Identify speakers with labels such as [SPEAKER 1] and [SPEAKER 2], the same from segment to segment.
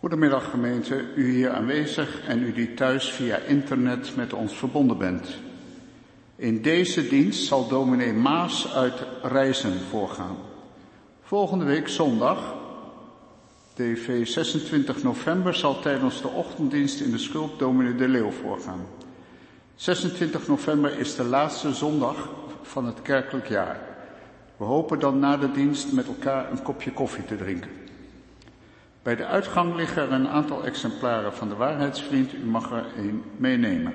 [SPEAKER 1] Goedemiddag gemeente, u hier aanwezig en u die thuis via internet met ons verbonden bent. In deze dienst zal dominee Maas uit Reizen voorgaan. Volgende week zondag, TV 26 november, zal tijdens de ochtenddienst in de schulp dominee De Leeuw voorgaan. 26 november is de laatste zondag van het kerkelijk jaar. We hopen dan na de dienst met elkaar een kopje koffie te drinken. Bij de uitgang liggen er een aantal exemplaren van de Waarheidsvriend. U mag er een meenemen.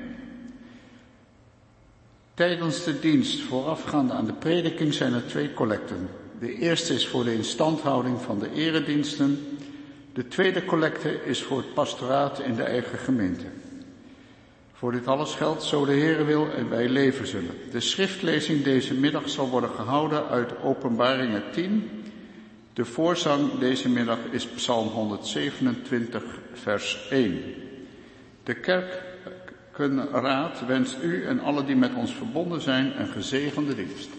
[SPEAKER 1] Tijdens de dienst voorafgaande aan de prediking zijn er twee collecten. De eerste is voor de instandhouding van de erediensten. De tweede collecte is voor het pastoraat in de eigen gemeente. Voor dit alles geldt, zo de Heere wil en wij leven zullen. De schriftlezing deze middag zal worden gehouden uit Openbaringen 10. De voorzang deze middag is Psalm 127, vers 1. De kerkenraad wenst u en alle die met ons verbonden zijn een gezegende dienst.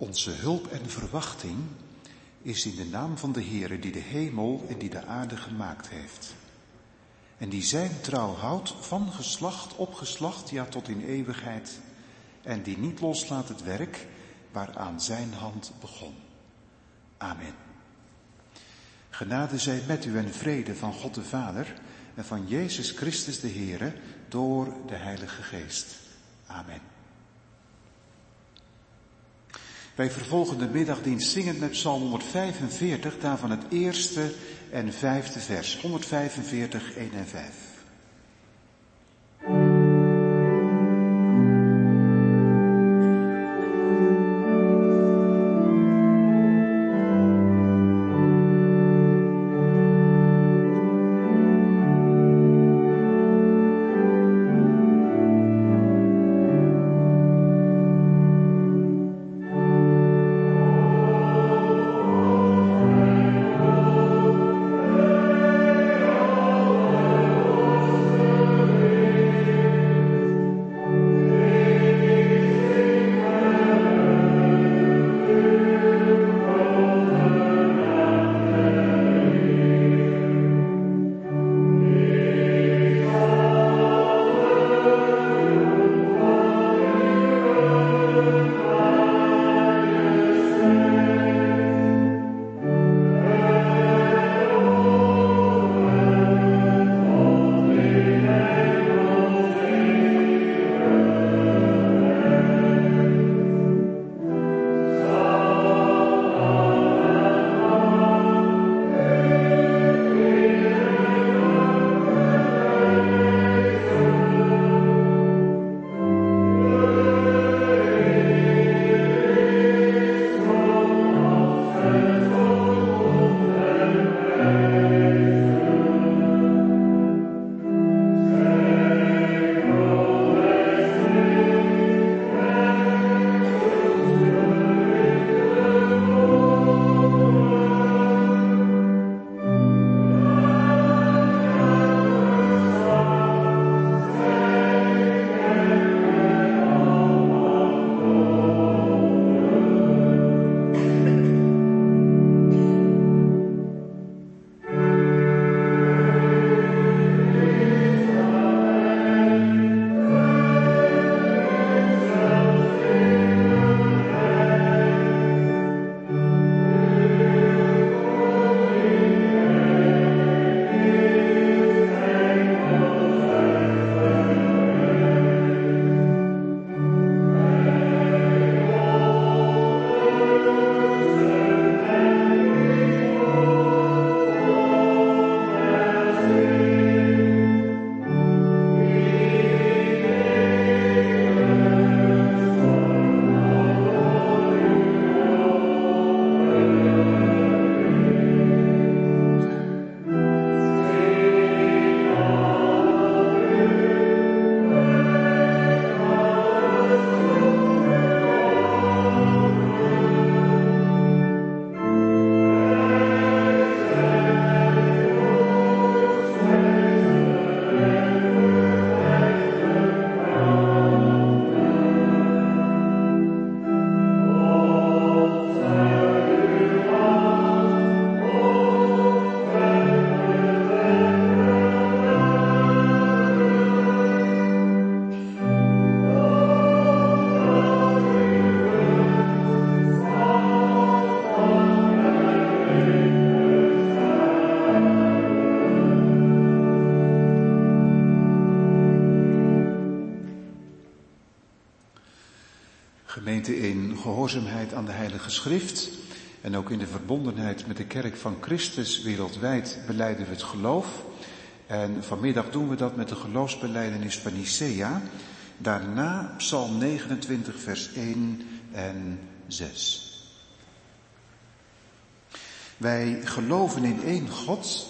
[SPEAKER 2] Onze hulp en verwachting is in de naam van de Heere die de hemel en die de aarde gemaakt heeft. En die zijn trouw houdt van geslacht op geslacht, ja tot in eeuwigheid. En die niet loslaat het werk waaraan zijn hand begon. Amen. Genade zij met u en vrede van God de Vader en van Jezus Christus de Heere door de Heilige Geest. Amen. Wij vervolgen de middagdienst zingend met Psalm 145, daarvan het eerste en vijfde vers. 145, 1 en 5. Gehoorzaamheid aan de Heilige Schrift en ook in de verbondenheid met de Kerk van Christus wereldwijd beleiden we het geloof. En vanmiddag doen we dat met de geloofsbeleidenis van Nicea. Daarna Psalm 29, vers 1 en 6. Wij geloven in één God,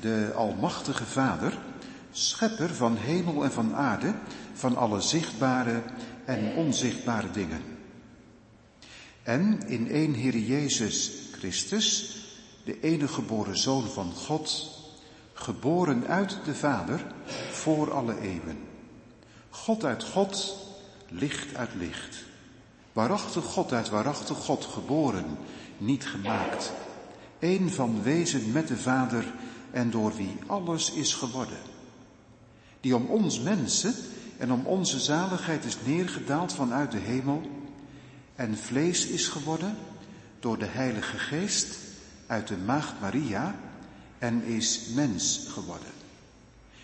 [SPEAKER 2] de Almachtige Vader, schepper van hemel en van aarde, van alle zichtbare en onzichtbare dingen. En in één Heer Jezus Christus, de enige geboren Zoon van God, geboren uit de Vader voor alle eeuwen. God uit God, licht uit licht. Waarachtig God uit waarachtig God, geboren, niet gemaakt. Eén van wezen met de Vader en door wie alles is geworden. Die om ons mensen en om onze zaligheid is neergedaald vanuit de hemel en vlees is geworden door de Heilige Geest uit de Maagd Maria en is mens geworden.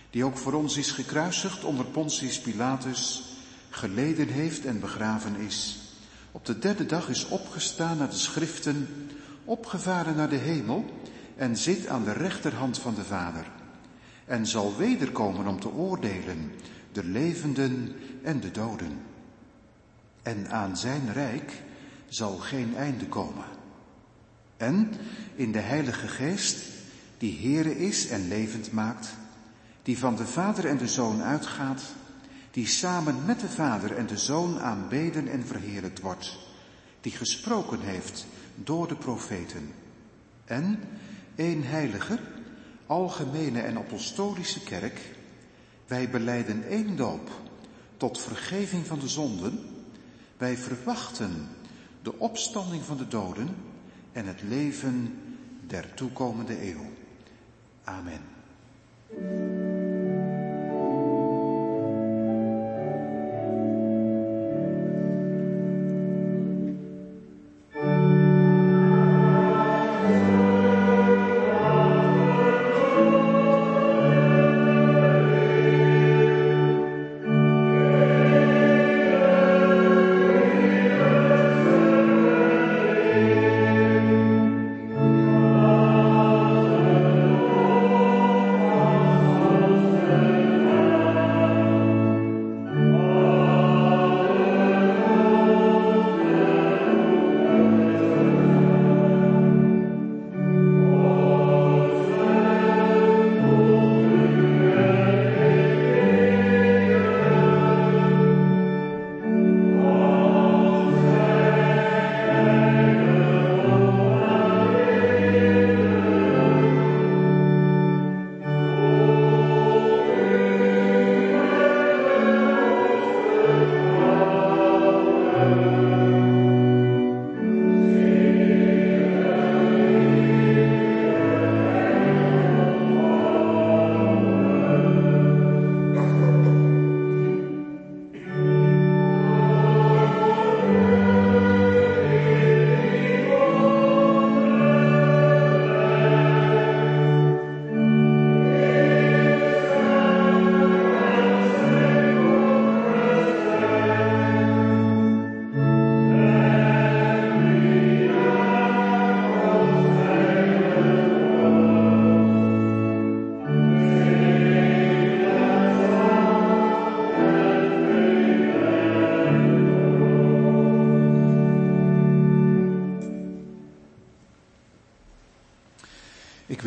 [SPEAKER 2] Die ook voor ons is gekruisigd onder Pontius Pilatus, geleden heeft en begraven is. Op de derde dag is opgestaan naar de schriften, opgevaren naar de hemel en zit aan de rechterhand van de Vader. En zal wederkomen om te oordelen de levenden en de doden. En aan zijn rijk zal geen einde komen. En in de Heilige Geest, die Heere is en levend maakt, die van de Vader en de Zoon uitgaat, die samen met de Vader en de Zoon aanbeden en verheerlijkt wordt, die gesproken heeft door de profeten. En één heilige, algemene en apostolische kerk, wij beleiden één doop tot vergeving van de zonden. Wij verwachten de opstanding van de doden en het leven der toekomende eeuw. Amen.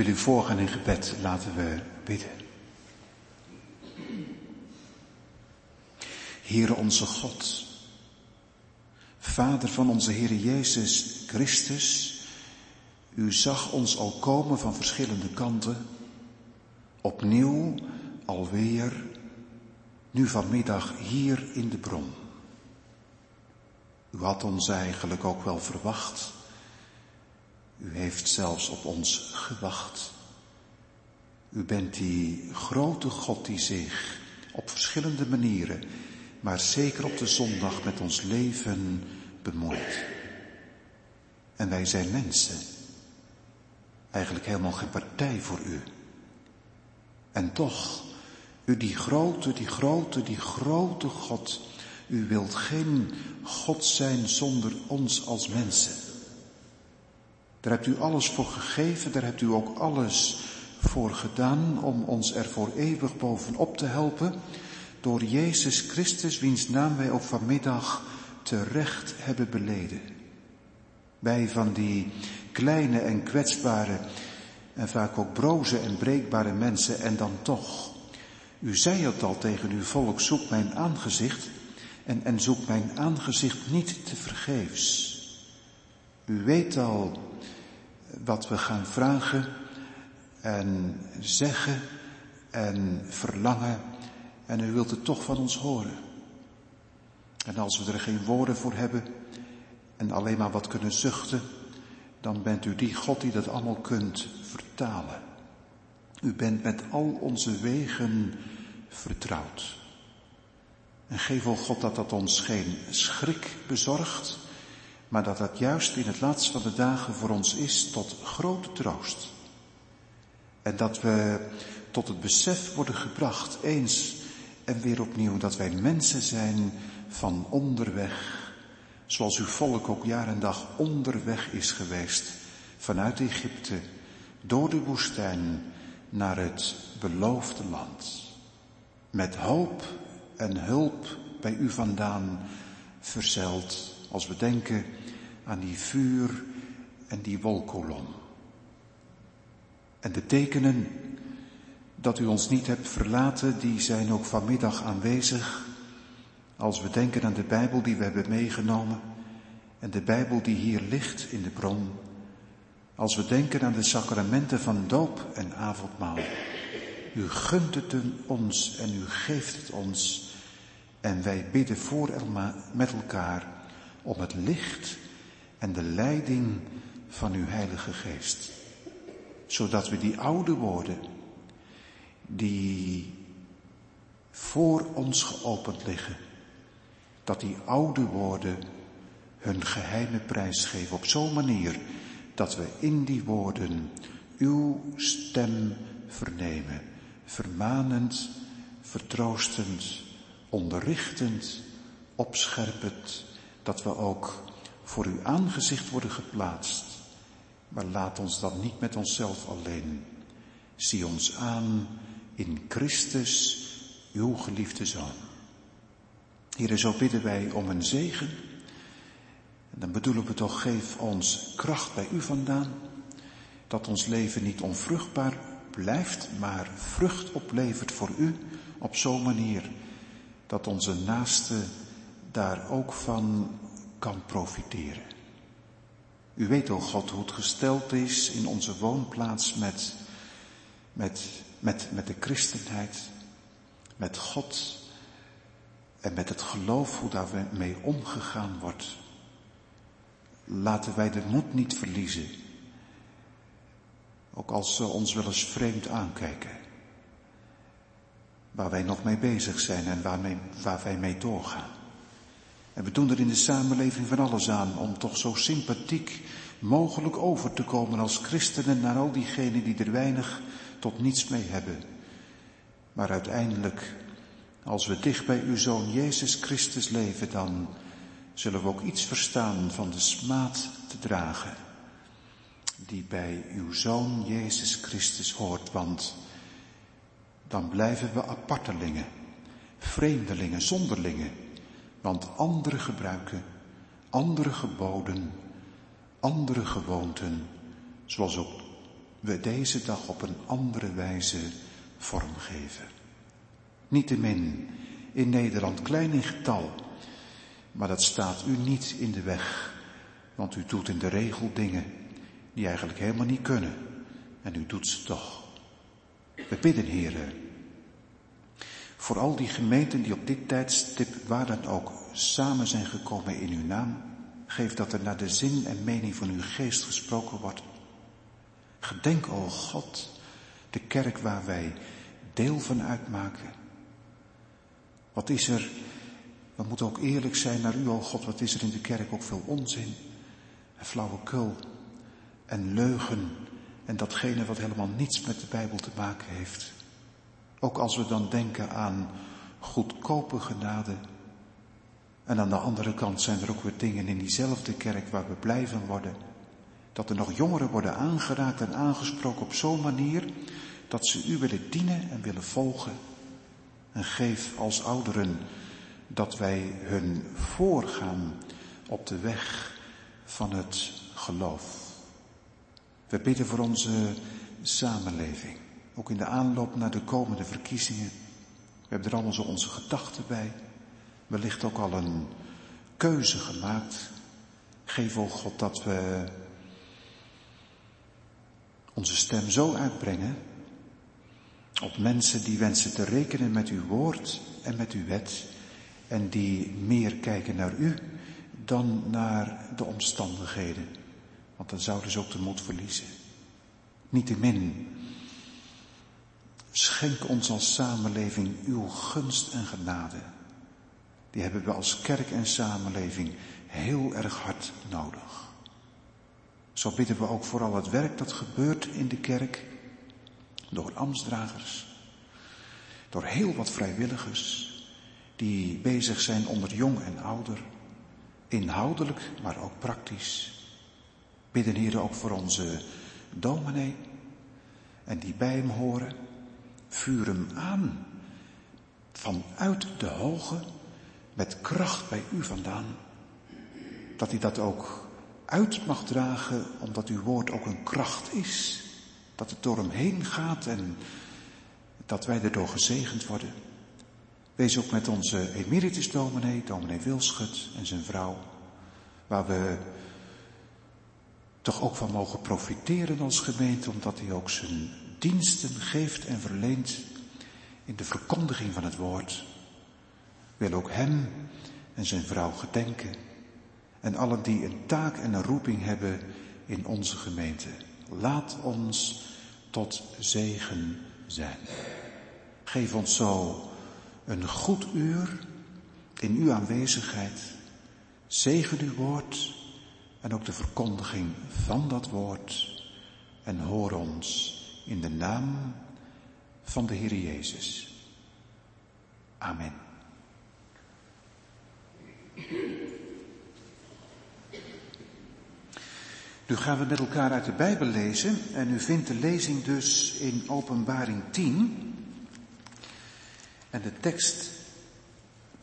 [SPEAKER 2] Voorgaan in gebed. Laten we bidden. Heere onze God, Vader van onze Heer Jezus Christus, u zag ons al komen van verschillende kanten, opnieuw, alweer, nu vanmiddag hier in de bron. U had ons eigenlijk ook wel verwacht. U heeft zelfs op ons gewacht. U bent die grote God die zich op verschillende manieren, maar zeker op de zondag met ons leven bemoeit. En wij zijn mensen. Eigenlijk helemaal geen partij voor u. En toch, u die grote, die grote, die grote God, u wilt geen God zijn zonder ons als mensen. Daar hebt u alles voor gegeven, daar hebt u ook alles voor gedaan om ons er voor eeuwig bovenop te helpen. Door Jezus Christus, wiens naam wij ook vanmiddag terecht hebben beleden. Wij van die kleine en kwetsbare en vaak ook broze en breekbare mensen en dan toch. U zei het al tegen uw volk, zoek mijn aangezicht en, en zoek mijn aangezicht niet te vergeefs. U weet al wat we gaan vragen en zeggen en verlangen en u wilt het toch van ons horen. En als we er geen woorden voor hebben en alleen maar wat kunnen zuchten, dan bent u die God die dat allemaal kunt vertalen. U bent met al onze wegen vertrouwd. En geef, o God, dat dat ons geen schrik bezorgt, maar dat dat juist in het laatst van de dagen voor ons is tot grote troost. En dat we tot het besef worden gebracht, eens en weer opnieuw, dat wij mensen zijn van onderweg, zoals uw volk ook jaar en dag onderweg is geweest, vanuit Egypte, door de woestijn, naar het beloofde land. Met hoop en hulp bij u vandaan verzeld, als we denken aan die vuur en die wolkolom. En de tekenen dat u ons niet hebt verlaten, die zijn ook vanmiddag aanwezig. Als we denken aan de Bijbel die we hebben meegenomen en de Bijbel die hier ligt in de bron. Als we denken aan de sacramenten van doop en avondmaal. U gunt het ons en u geeft het ons. En wij bidden voor met elkaar om het licht en de leiding van uw Heilige Geest. Zodat we die oude woorden die voor ons geopend liggen, dat die oude woorden hun geheime prijs geven op zo'n manier dat we in die woorden uw stem vernemen, vermanend, vertroostend, onderrichtend, opscherpend, dat we ook voor uw aangezicht worden geplaatst. Maar laat ons dan niet met onszelf alleen. Zie ons aan in Christus, uw geliefde Zoon. Hier zo bidden wij om een zegen. En dan bedoelen we toch, geef ons kracht bij u vandaan. Dat ons leven niet onvruchtbaar blijft, maar vrucht oplevert voor u op zo'n manier dat onze naaste daar ook van kan profiteren. U weet, o God, hoe het gesteld is in onze woonplaats met, met met, met de christenheid, met God en met het geloof hoe daar mee omgegaan wordt. Laten wij de moed niet verliezen, ook als ze ons wel eens vreemd aankijken, waar wij nog mee bezig zijn en waar wij mee doorgaan. En we doen er in de samenleving van alles aan om toch zo sympathiek mogelijk over te komen als christenen naar al diegenen die er weinig tot niets mee hebben. Maar uiteindelijk, als we dicht bij uw Zoon Jezus Christus leven, dan zullen we ook iets verstaan van de smaad te dragen die bij uw Zoon Jezus Christus hoort, want dan blijven we apartelingen, vreemdelingen, zonderlingen, want andere gebruiken, andere geboden, andere gewoonten, zoals ook we deze dag op een andere wijze vormgeven. Niettemin, in Nederland klein in getal, maar dat staat u niet in de weg, want u doet in de regel dingen die eigenlijk helemaal niet kunnen en u doet ze toch. We bidden, heren, voor al die gemeenten die op dit tijdstip waar dan ook samen zijn gekomen in uw naam, geef dat er naar de zin en mening van uw geest gesproken wordt Gedenk, o God, de kerk waar wij deel van uitmaken. Wat is er, we moeten ook eerlijk zijn naar u, o God, wat is er in de kerk ook veel onzin en flauwekul en leugen en datgene wat helemaal niets met de Bijbel te maken heeft. Ook als we dan denken aan goedkope genade, En aan de andere kant zijn er ook weer dingen in diezelfde kerk waar we blij van worden. Dat er nog jongeren worden aangeraakt en aangesproken op zo'n manier dat ze u willen dienen en willen volgen. En geef als ouderen dat wij hun voorgaan op de weg van het geloof. We bidden voor onze samenleving, ook in de aanloop naar de komende verkiezingen. We hebben er allemaal zo onze gedachten bij. Wellicht ook al een keuze gemaakt. Geef, ook God, dat we onze stem zo uitbrengen op mensen die wensen te rekenen met uw woord en met uw wet en die meer kijken naar u dan naar de omstandigheden. Want dan zouden ze ook de moed verliezen. Niettemin, schenk ons als samenleving uw gunst en genade. Die hebben we als kerk en samenleving heel erg hard nodig. Zo bidden we ook voor al het werk dat gebeurt in de kerk, door ambtsdragers, door heel wat vrijwilligers die bezig zijn onder jong en ouder, inhoudelijk, maar ook praktisch. Bidden hier ook voor onze dominee en die bij hem horen, vuur hem aan vanuit de hoge met kracht bij u vandaan. Dat hij dat ook uit mag dragen, omdat uw woord ook een kracht is. Dat het door hem heen gaat en dat wij erdoor gezegend worden. Wees ook met onze emeritus dominee, dominee Wilschut en zijn vrouw, waar we toch ook van mogen profiteren als gemeente, omdat hij ook zijn diensten geeft en verleent in de verkondiging van het woord. Wil ook hem en zijn vrouw gedenken en allen die een taak en een roeping hebben in onze gemeente. Laat ons tot zegen zijn. Geef ons zo een goed uur in uw aanwezigheid. Zegen uw woord en ook de verkondiging van dat woord. En hoor ons in de naam van de Heer Jezus. Amen. Nu gaan we met elkaar uit de Bijbel lezen en u vindt de lezing dus in Openbaring 10. En de tekst,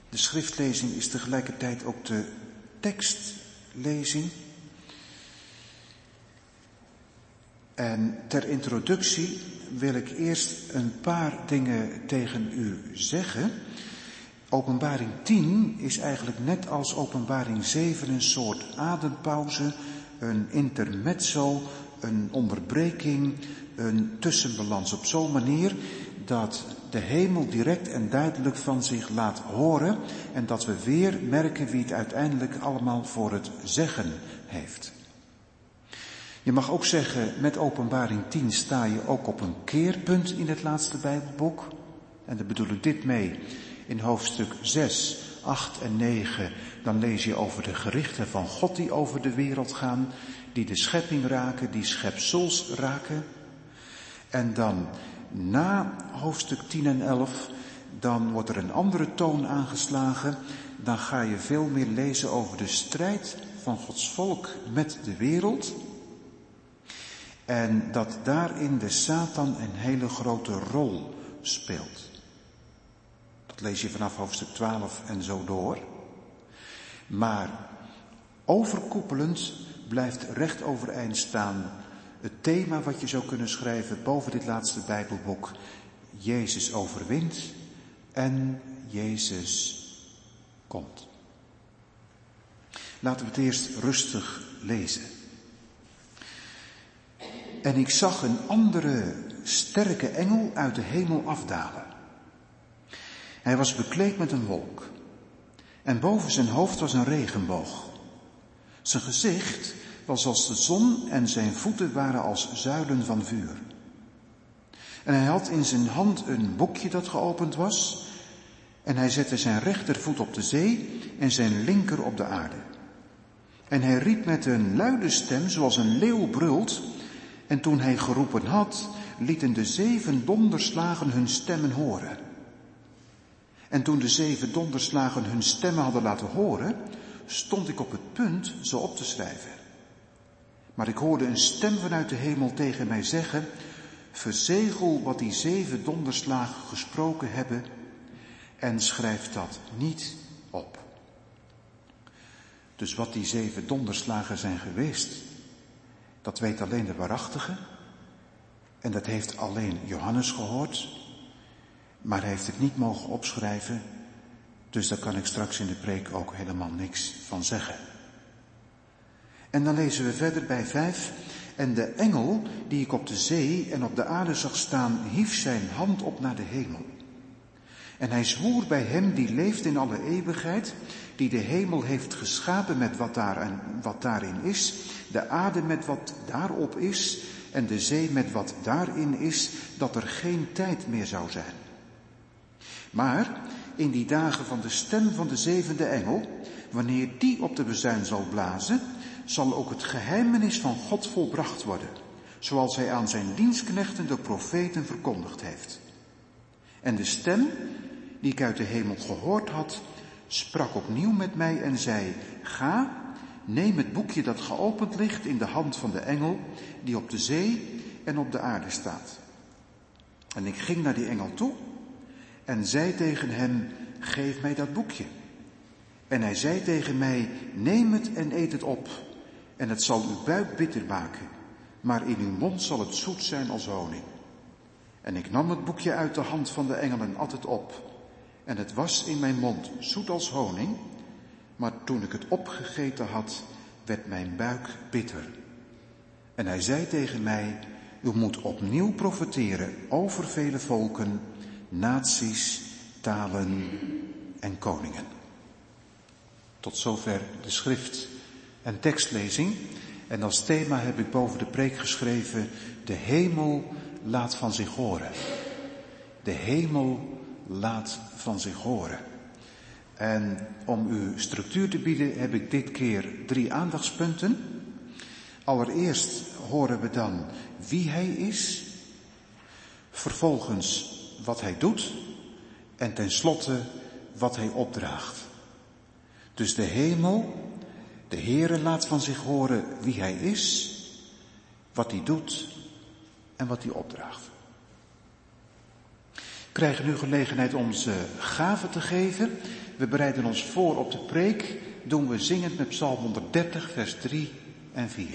[SPEAKER 2] de schriftlezing is tegelijkertijd ook de tekstlezing. En ter introductie wil ik eerst een paar dingen tegen u zeggen. Openbaring 10 is eigenlijk net als openbaring 7 een soort adempauze, een intermezzo, een onderbreking, een tussenbalans op zo'n manier dat de hemel direct en duidelijk van zich laat horen en dat we weer merken wie het uiteindelijk allemaal voor het zeggen heeft. Je mag ook zeggen, met openbaring 10 sta je ook op een keerpunt in het laatste Bijbelboek. En daar bedoel ik dit mee. In hoofdstuk 6, 8 en 9, dan lees je over de gerichten van God die over de wereld gaan, die de schepping raken, die schepsels raken. En dan na hoofdstuk 10 en 11, dan wordt er een andere toon aangeslagen. Dan ga je veel meer lezen over de strijd van Gods volk met de wereld. En dat daarin de Satan een hele grote rol speelt. Dat lees je vanaf hoofdstuk 12 en zo door. Maar overkoepelend blijft recht overeind staan het thema wat je zou kunnen schrijven boven dit laatste Bijbelboek. Jezus overwint en Jezus komt. Laten we het eerst rustig lezen. En ik zag een andere sterke engel uit de hemel afdalen. Hij was bekleed met een wolk. En boven zijn hoofd was een regenboog. Zijn gezicht was als de zon en zijn voeten waren als zuilen van vuur. En hij had in zijn hand een boekje dat geopend was. En hij zette zijn rechtervoet op de zee en zijn linker op de aarde. En hij riep met een luide stem, zoals een leeuw brult. En toen hij geroepen had, lieten de zeven donderslagen hun stemmen horen. En toen de zeven donderslagen hun stemmen hadden laten horen, stond ik op het punt ze op te schrijven. Maar ik hoorde een stem vanuit de hemel tegen mij zeggen, verzegel wat die zeven donderslagen gesproken hebben en schrijf dat niet op. Dus wat die zeven donderslagen zijn geweest, dat weet alleen de waarachtige. En dat heeft alleen Johannes gehoord. Maar hij heeft het niet mogen opschrijven. Dus daar kan ik straks in de preek ook helemaal niks van zeggen. En dan lezen we verder bij vijf. En de engel die ik op de zee en op de aarde zag staan, hief zijn hand op naar de hemel. En hij zwoer bij hem die leeft in alle eeuwigheid, die de hemel heeft geschapen met wat, daar wat daarin is, de aarde met wat daarop is en de zee met wat daarin is, dat er geen tijd meer zou zijn. Maar in die dagen van de stem van de zevende engel, wanneer die op de bezuin zal blazen, zal ook het geheimenis van God volbracht worden, zoals hij aan zijn dienstknechten de profeten verkondigd heeft. En de stem die ik uit de hemel gehoord had, sprak opnieuw met mij en zei, ga, neem het boekje dat geopend ligt in de hand van de engel die op de zee en op de aarde staat. En ik ging naar die engel toe en zei tegen hem, geef mij dat boekje. En hij zei tegen mij, neem het en eet het op. En het zal uw buik bitter maken, maar in uw mond zal het zoet zijn als honing. En ik nam het boekje uit de hand van de engel en at het op. En het was in mijn mond zoet als honing, maar toen ik het opgegeten had, werd mijn buik bitter. En hij zei tegen mij, u moet opnieuw profeteren over vele volken, naties, talen en koningen. Tot zover de schrift en tekstlezing. En als thema heb ik boven de preek geschreven, de hemel laat van zich horen. De hemel laat van zich horen. En om u structuur te bieden heb ik dit keer drie aandachtspunten. Allereerst horen we dan wie hij is, vervolgens wat hij doet en tenslotte wat hij opdraagt. Dus de hemel, de Heere laat van zich horen wie hij is, wat hij doet en wat hij opdraagt krijgen nu gelegenheid onze gaven te geven. We bereiden ons voor op de preek. Doen we zingend met Psalm 130, vers 3 en 4.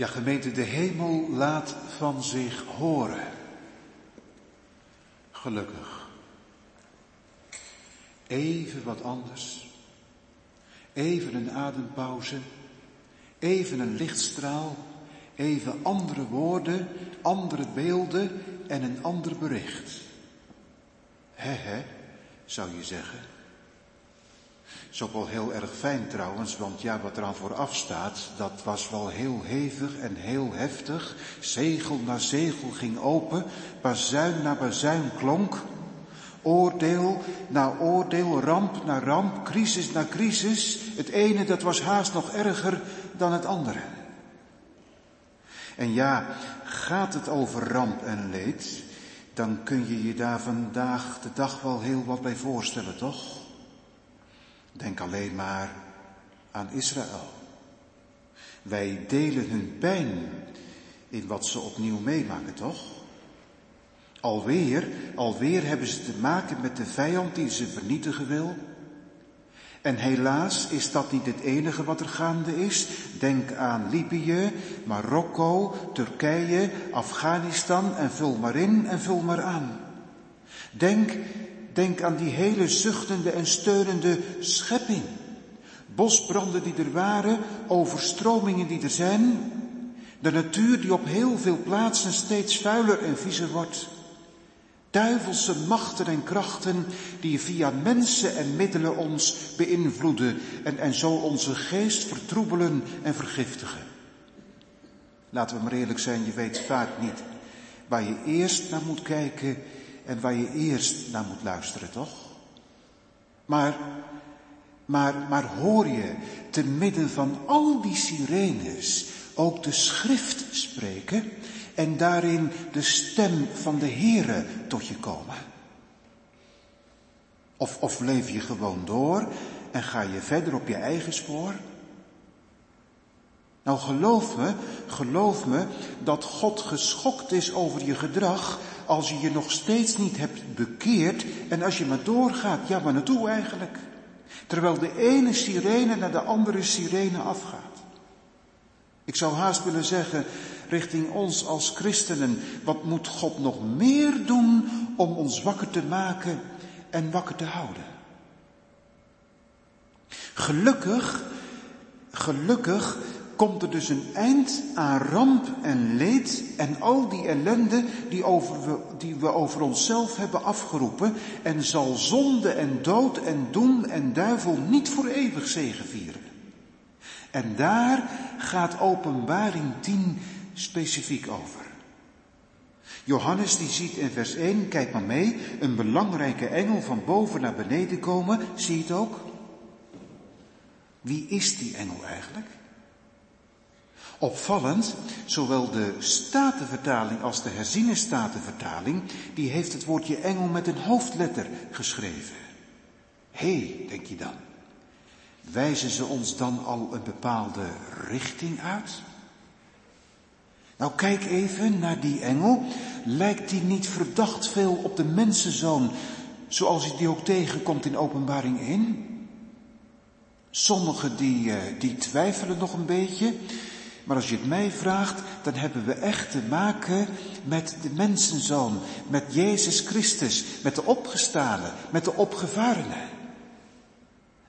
[SPEAKER 2] Ja, gemeente, de hemel laat van zich horen. Gelukkig. Even wat anders. Even een adempauze. Even een lichtstraal. Even andere woorden, andere beelden en een ander bericht. He he, zou je zeggen. Is ook wel heel erg fijn trouwens, want ja, wat eraan vooraf staat, dat was wel heel hevig en heel heftig. Zegel na zegel ging open, bazuin na bazuin klonk. Oordeel na oordeel, ramp na ramp, crisis na crisis. Het ene dat was haast nog erger dan het andere. En ja, gaat het over ramp en leed, dan kun je je daar vandaag de dag wel heel wat bij voorstellen, toch? Denk alleen maar aan Israël. Wij delen hun pijn in wat ze opnieuw meemaken, toch? Alweer, alweer hebben ze te maken met de vijand die ze vernietigen wil. En helaas is dat niet het enige wat er gaande is. Denk aan Libië, Marokko, Turkije, Afghanistan en vul maar in en vul maar aan. Denk Denk aan die hele zuchtende en steunende schepping. Bosbranden die er waren, overstromingen die er zijn. De natuur die op heel veel plaatsen steeds vuiler en viezer wordt. Duivelse machten en krachten die via mensen en middelen ons beïnvloeden en, en zo onze geest vertroebelen en vergiftigen. Laten we maar eerlijk zijn, je weet vaak niet waar je eerst naar moet kijken en waar je eerst naar moet luisteren, toch? Maar, maar, maar hoor je te midden van al die sirenes ook de schrift spreken en daarin de stem van de Heere tot je komen? Of, of leef je gewoon door en ga je verder op je eigen spoor? Nou geloof me, geloof me dat God geschokt is over je gedrag als je je nog steeds niet hebt bekeerd en als je maar doorgaat, ja maar naartoe eigenlijk? Terwijl de ene sirene naar de andere sirene afgaat. Ik zou haast willen zeggen, richting ons als christenen, wat moet God nog meer doen om ons wakker te maken en wakker te houden? Gelukkig, gelukkig komt er dus een eind aan ramp en leed en al die ellende die, we, die we over onszelf hebben afgeroepen en zal zonde en dood en doem en duivel niet voor eeuwig zegevieren. En daar gaat openbaring 10 specifiek over. Johannes die ziet in vers 1, kijk maar mee, een belangrijke engel van boven naar beneden komen. Zie je het ook? Wie is die engel eigenlijk? Opvallend, zowel de Statenvertaling als de herziene Statenvertaling, die heeft het woordje engel met een hoofdletter geschreven. Hé, denk je dan, wijzen ze ons dan al een bepaalde richting uit? Nou, kijk even naar die engel. Lijkt die niet verdacht veel op de mensenzoon, zoals je die ook tegenkomt in openbaring 1? Sommigen die, eh, die twijfelen nog een beetje. Maar als je het mij vraagt, dan hebben we echt te maken met de mensenzoon, met Jezus Christus, met de opgestane, met de opgevarene.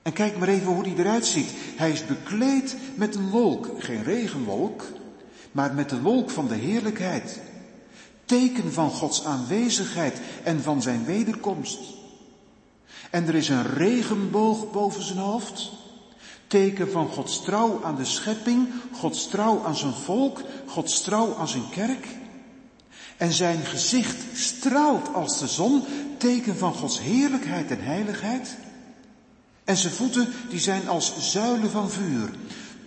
[SPEAKER 2] En kijk maar even hoe hij eruit ziet. Hij is bekleed met een wolk, geen regenwolk, maar met de wolk van de heerlijkheid. Teken van Gods aanwezigheid en van zijn wederkomst. En er is een regenboog boven zijn hoofd teken van Gods trouw aan de schepping, Gods trouw aan zijn volk, Gods trouw aan zijn kerk. En zijn gezicht straalt als de zon, teken van Gods heerlijkheid en heiligheid. En zijn voeten, die zijn als zuilen van vuur,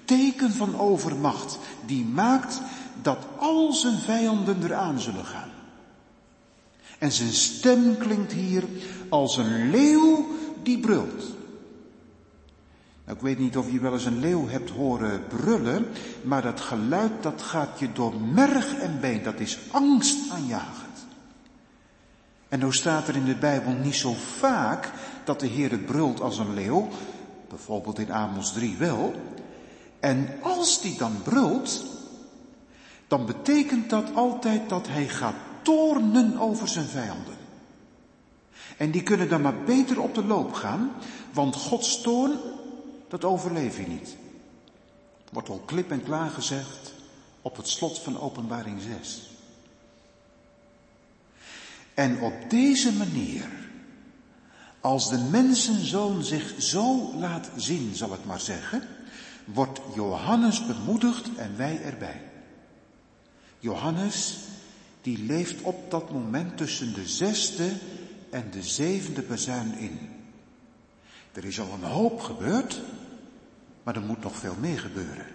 [SPEAKER 2] teken van overmacht, die maakt dat al zijn vijanden eraan zullen gaan. En zijn stem klinkt hier als een leeuw die brult. Nou, ik weet niet of je wel eens een leeuw hebt horen brullen, maar dat geluid dat gaat je door merg en been. Dat is angstaanjagend. En nou staat er in de Bijbel niet zo vaak dat de Heer het brult als een leeuw, bijvoorbeeld in Amos 3 wel. En als die dan brult, dan betekent dat altijd dat hij gaat toornen over zijn vijanden. En die kunnen dan maar beter op de loop gaan, want Gods toorn, dat overleef je niet. Wordt al klip en klaar gezegd op het slot van openbaring 6. En op deze manier, als de mensenzoon zich zo laat zien, zal ik maar zeggen, wordt Johannes bemoedigd en wij erbij. Johannes, die leeft op dat moment tussen de zesde en de zevende bazuin in. Er is al een hoop gebeurd, maar er moet nog veel meer gebeuren.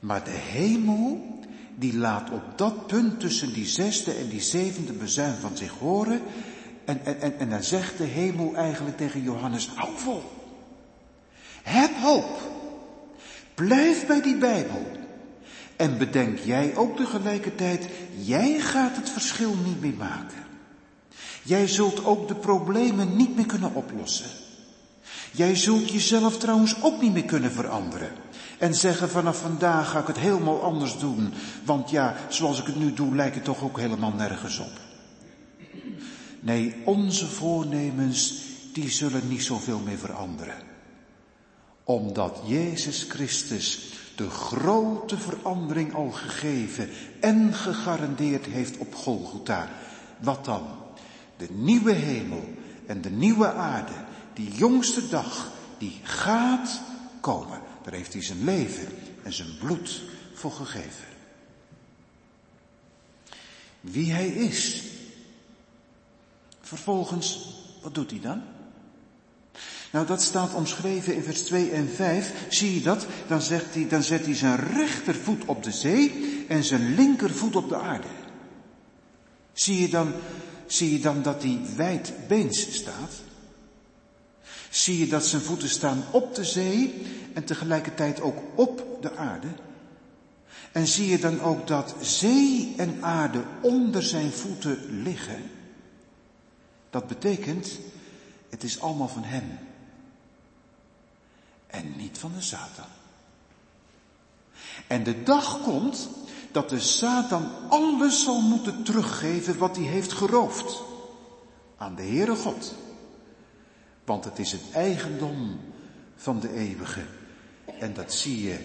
[SPEAKER 2] Maar de hemel, die laat op dat punt tussen die zesde en die zevende bezuin van zich horen. En, en, en, en dan zegt de hemel eigenlijk tegen Johannes, hou vol. Heb hoop. Blijf bij die Bijbel. En bedenk jij ook tegelijkertijd, jij gaat het verschil niet meer maken. Jij zult ook de problemen niet meer kunnen oplossen. Jij zult jezelf trouwens ook niet meer kunnen veranderen. En zeggen vanaf vandaag ga ik het helemaal anders doen. Want ja, zoals ik het nu doe lijkt het toch ook helemaal nergens op. Nee, onze voornemens, die zullen niet zoveel meer veranderen. Omdat Jezus Christus de grote verandering al gegeven en gegarandeerd heeft op Golgotha. Wat dan? De nieuwe hemel en de nieuwe aarde, die jongste dag, die gaat komen. Daar heeft hij zijn leven en zijn bloed voor gegeven. Wie hij is. Vervolgens, wat doet hij dan? Nou, dat staat omschreven in vers 2 en 5. Zie je dat? Dan, zegt hij, dan zet hij zijn rechtervoet op de zee en zijn linkervoet op de aarde. Zie je dan, zie je dan dat hij wijdbeens staat? Zie je dat zijn voeten staan op de zee en tegelijkertijd ook op de aarde? En zie je dan ook dat zee en aarde onder zijn voeten liggen? Dat betekent, het is allemaal van hem. En niet van de Satan. En de dag komt dat de Satan alles zal moeten teruggeven wat hij heeft geroofd. Aan de Heere God. Want het is het eigendom van de eeuwige. En dat zie je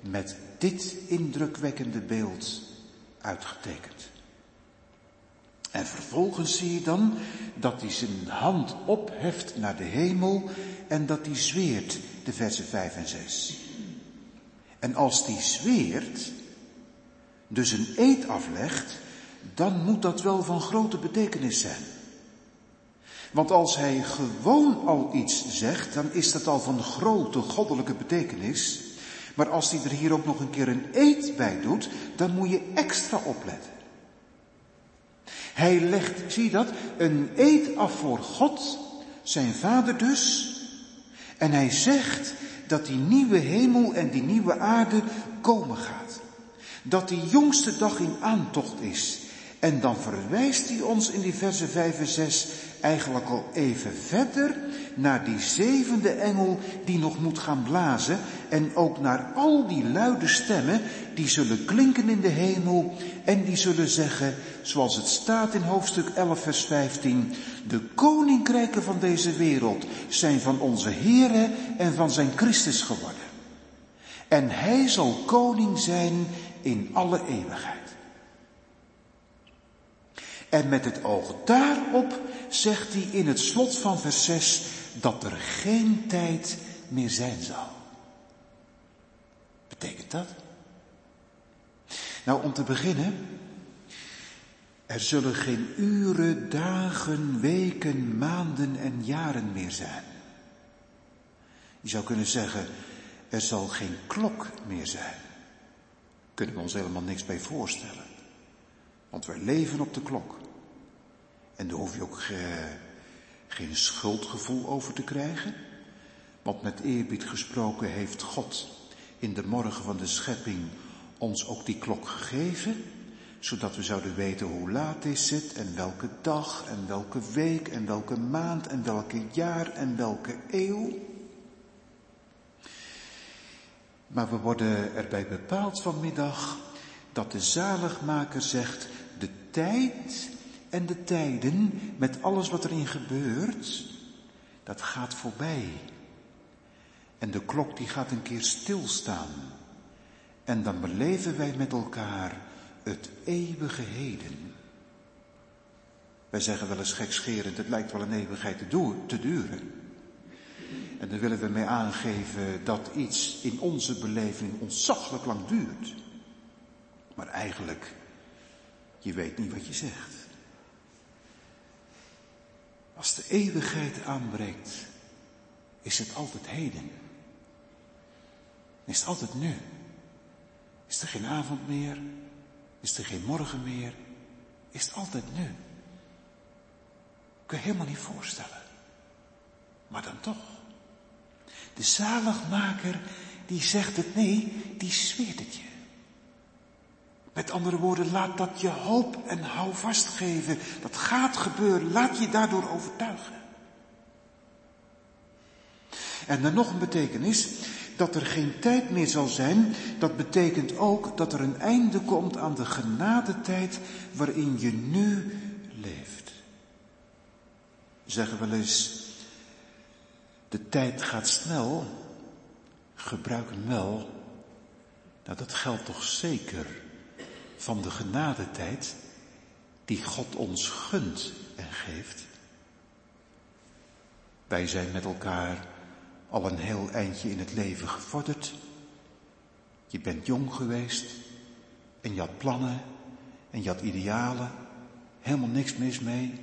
[SPEAKER 2] met dit indrukwekkende beeld uitgetekend. En vervolgens zie je dan dat hij zijn hand opheft naar de hemel en dat hij zweert, de versen 5 en 6. En als die zweert, dus een eed aflegt, dan moet dat wel van grote betekenis zijn. Want als hij gewoon al iets zegt, dan is dat al van grote goddelijke betekenis. Maar als hij er hier ook nog een keer een eed bij doet, dan moet je extra opletten. Hij legt, zie dat, een eed af voor God, zijn vader dus. En hij zegt dat die nieuwe hemel en die nieuwe aarde komen gaat. Dat die jongste dag in aantocht is. En dan verwijst hij ons in die versen 5 en 6 eigenlijk al even verder naar die zevende engel die nog moet gaan blazen en ook naar al die luide stemmen die zullen klinken in de hemel en die zullen zeggen, zoals het staat in hoofdstuk 11 vers 15, de koninkrijken van deze wereld zijn van onze Here en van zijn Christus geworden. En hij zal koning zijn in alle eeuwigheid. En met het oog daarop zegt hij in het slot van vers 6 dat er geen tijd meer zijn zal. Betekent dat? Nou, om te beginnen, er zullen geen uren, dagen, weken, maanden en jaren meer zijn. Je zou kunnen zeggen, er zal geen klok meer zijn. Kunnen we ons helemaal niks bij voorstellen. Want wij leven op de klok. En daar hoef je ook geen schuldgevoel over te krijgen. Want met eerbied gesproken heeft God in de morgen van de schepping ons ook die klok gegeven. Zodat we zouden weten hoe laat is het en welke dag en welke week en welke maand en welke jaar en welke eeuw. Maar we worden erbij bepaald vanmiddag dat de zaligmaker zegt, tijd en de tijden met alles wat erin gebeurt, dat gaat voorbij. En de klok die gaat een keer stilstaan. En dan beleven wij met elkaar het eeuwige heden. Wij zeggen wel eens gekscherend, het lijkt wel een eeuwigheid te, duren. En dan willen we mee aangeven dat iets in onze beleving ontzaglijk lang duurt. Maar eigenlijk, je weet niet wat je zegt. Als de eeuwigheid aanbreekt, is het altijd heden. Is het altijd nu. Is er geen avond meer? Is er geen morgen meer? Is het altijd nu? Kun je helemaal niet voorstellen. Maar dan toch. De zaligmaker die zegt het nee, die zweert het je. Met andere woorden, laat dat je hoop en hou vastgeven. Dat gaat gebeuren. Laat je daardoor overtuigen. En dan nog een betekenis. Dat er geen tijd meer zal zijn, dat betekent ook dat er een einde komt aan de genadetijd waarin je nu leeft. Zeggen wel eens, de tijd gaat snel, gebruik hem wel. Nou, dat geldt toch zeker van de genadetijd die God ons gunt en geeft. Wij zijn met elkaar al een heel eindje in het leven gevorderd. Je bent jong geweest en je had plannen en je had idealen. Helemaal niks mis mee.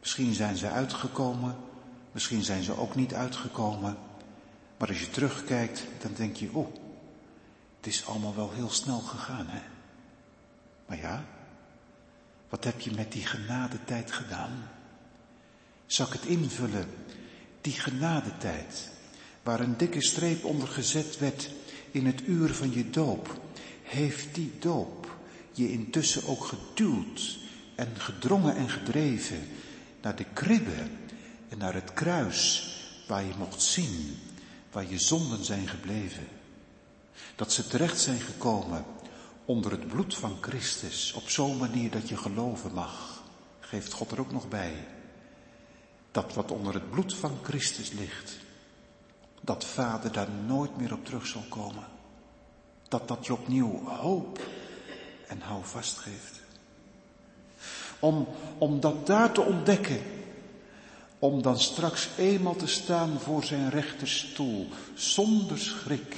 [SPEAKER 2] Misschien zijn ze uitgekomen, misschien zijn ze ook niet uitgekomen. Maar als je terugkijkt, dan denk je, oh, het is allemaal wel heel snel gegaan, hè? Maar ja, wat heb je met die genadetijd gedaan? Zal ik het invullen? Die genadetijd, waar een dikke streep onder gezet werd in het uur van je doop, heeft die doop je intussen ook geduwd en gedrongen en gedreven naar de kribbe en naar het kruis waar je mocht zien waar je zonden zijn gebleven. Dat ze terecht zijn gekomen onder het bloed van Christus op zo'n manier dat je geloven mag, geeft God er ook nog bij. Dat wat onder het bloed van Christus ligt, dat Vader daar nooit meer op terug zal komen. Dat dat je opnieuw hoop en hou vast geeft. Om, om dat daar te ontdekken, om dan straks eenmaal te staan voor zijn rechterstoel, zonder schrik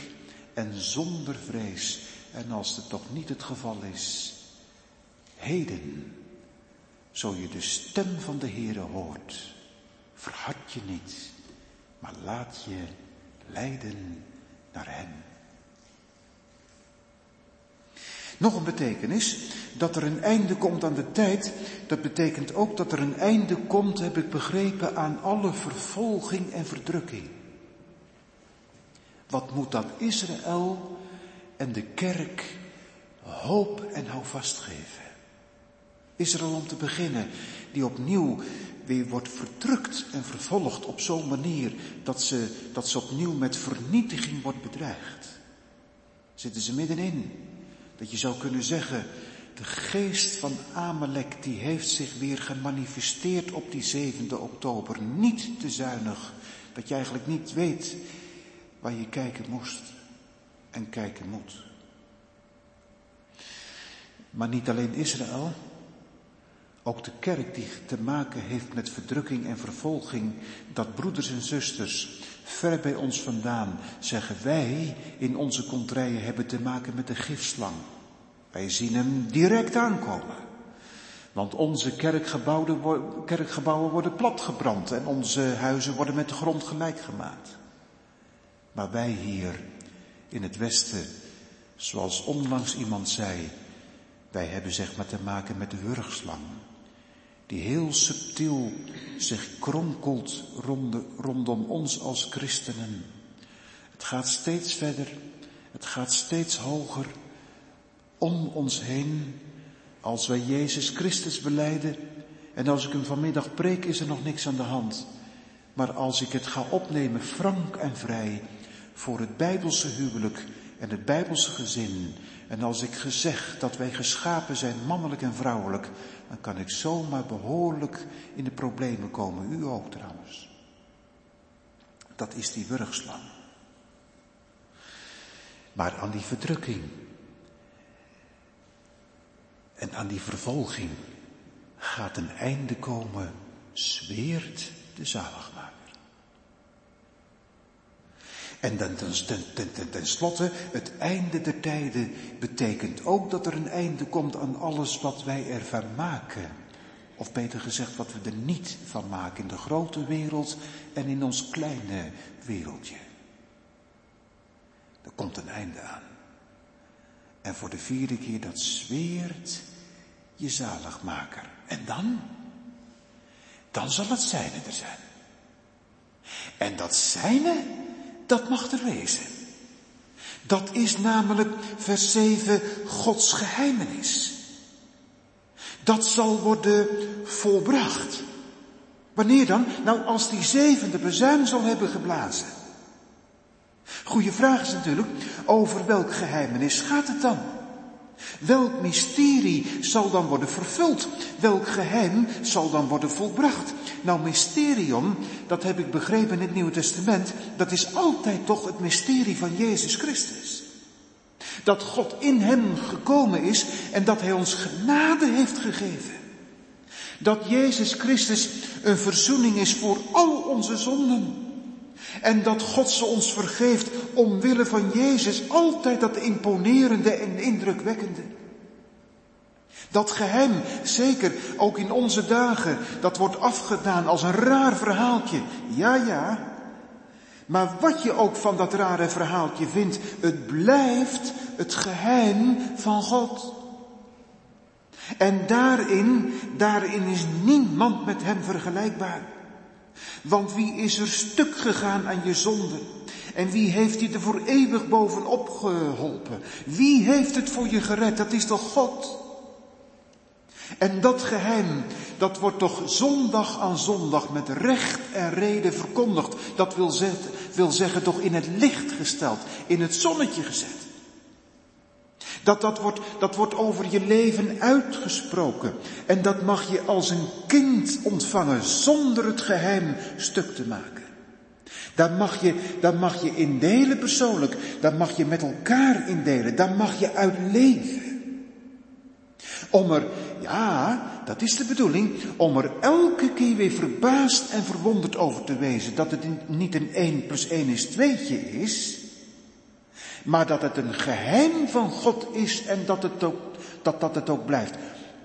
[SPEAKER 2] en zonder vrees. En als het toch niet het geval is, heden, zo je de stem van de Heere hoort, verhard je niet, maar laat je leiden naar Hem. Nog een betekenis, dat er een einde komt aan de tijd, dat betekent ook dat er een einde komt, heb ik begrepen, aan alle vervolging en verdrukking. Wat moet dat Israël en de kerk hoop en houvast geven? Israël om te beginnen, die opnieuw weer wordt verdrukt en vervolgd op zo'n manier dat ze, dat ze opnieuw met vernietiging wordt bedreigd. Zitten ze middenin. Dat je zou kunnen zeggen, de geest van Amalek die heeft zich weer gemanifesteerd op die 7e oktober. Niet te zuinig, dat je eigenlijk niet weet waar je kijken moest en kijken moet. Maar niet alleen Israël, ook de kerk die te maken heeft met verdrukking en vervolging, dat broeders en zusters ver bij ons vandaan zeggen wij in onze kontrijen hebben te maken met de gifslang. Wij zien hem direct aankomen. Want onze kerkgebouwen, kerkgebouwen worden platgebrand en onze huizen worden met de grond gelijk gemaakt. Maar wij hier in het Westen, zoals onlangs iemand zei, wij hebben zeg maar te maken met de wurgslang die heel subtiel zich kronkelt rondom ons als christenen. Het gaat steeds verder, het gaat steeds hoger om ons heen. Als wij Jezus Christus beleiden en als ik hem vanmiddag preek is er nog niks aan de hand. Maar als ik het ga opnemen frank en vrij voor het Bijbelse huwelijk en het Bijbelse gezin, En als ik gezegd dat wij geschapen zijn, mannelijk en vrouwelijk, dan kan ik zomaar behoorlijk in de problemen komen. U ook trouwens. Dat is die wurgslang. Maar aan die verdrukking en aan die vervolging gaat een einde komen, zweert de zaligmaker. En dan ten, ten, slotte, het einde der tijden betekent ook dat er een einde komt aan alles wat wij ervan maken. Of beter gezegd, wat we er niet van maken in de grote wereld en in ons kleine wereldje. Er komt een einde aan. En voor de vierde keer dat zweert je zaligmaker. En dan? Dan zal het zijne er zijn. En dat zijne, dat mag er wezen. Dat is namelijk vers 7 Gods geheimenis. Dat zal worden volbracht. Wanneer dan? Nou, als die zevende bezuin zal hebben geblazen. Goeie vraag is natuurlijk, over welk geheimenis gaat het dan? Welk mysterie zal dan worden vervuld? Welk geheim zal dan worden volbracht? Nou, mysterium, dat heb ik begrepen in het Nieuwe Testament, dat is altijd toch het mysterie van Jezus Christus. Dat God in hem gekomen is en dat hij ons genade heeft gegeven. Dat Jezus Christus een verzoening is voor al onze zonden. En dat God ze ons vergeeft omwille van Jezus, altijd dat imponerende en indrukwekkende. Dat geheim, zeker ook in onze dagen, dat wordt afgedaan als een raar verhaaltje. Ja, ja. Maar wat je ook van dat rare verhaaltje vindt, het blijft het geheim van God. En daarin, daarin is niemand met hem vergelijkbaar. Want wie is er stuk gegaan aan je zonde? En wie heeft je er voor eeuwig bovenop geholpen? Wie heeft het voor je gered? Dat is toch God? En dat geheim, dat wordt toch zondag aan zondag met recht en reden verkondigd. Dat wil, wil zeggen toch in het licht gesteld, in het zonnetje gezet. Dat, dat, wordt, dat wordt over je leven uitgesproken. En dat mag je als een kind ontvangen zonder het geheim stuk te maken. Daar mag je, daar mag je indelen persoonlijk. Daar mag je met elkaar indelen. Daar mag je uit leven. Om er, ja, dat is de bedoeling, om er elke keer weer verbaasd en verwonderd over te wezen. Dat het niet een 1 plus 1 is tweetje is maar dat het een geheim van God is en dat het ook, dat, dat het ook blijft.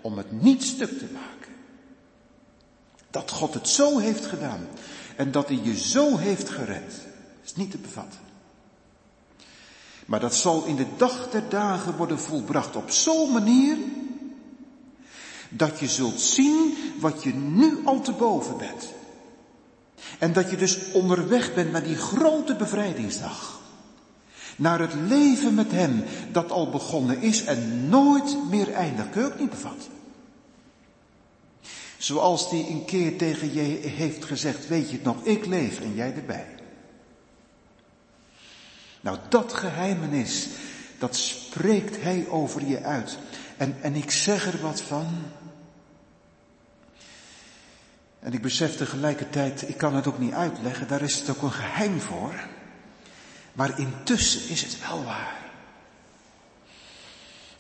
[SPEAKER 2] Om het niet stuk te maken. Dat God het zo heeft gedaan en dat hij je zo heeft gered, is niet te bevatten. Maar dat zal in de dag der dagen worden volbracht op zo'n manier dat je zult zien wat je nu al te boven bent. En dat je dus onderweg bent naar die grote bevrijdingsdag. Naar het leven met Hem dat al begonnen is en nooit meer eindigt. Kun je ook niet bevatten. Zoals die een keer tegen je heeft gezegd, weet je het nog, ik leef en jij erbij. Nou, dat geheimenis, dat spreekt hij over je uit. En, en ik zeg er wat van. En ik besef tegelijkertijd, ik kan het ook niet uitleggen, daar is het ook een geheim voor. Maar intussen is het wel waar.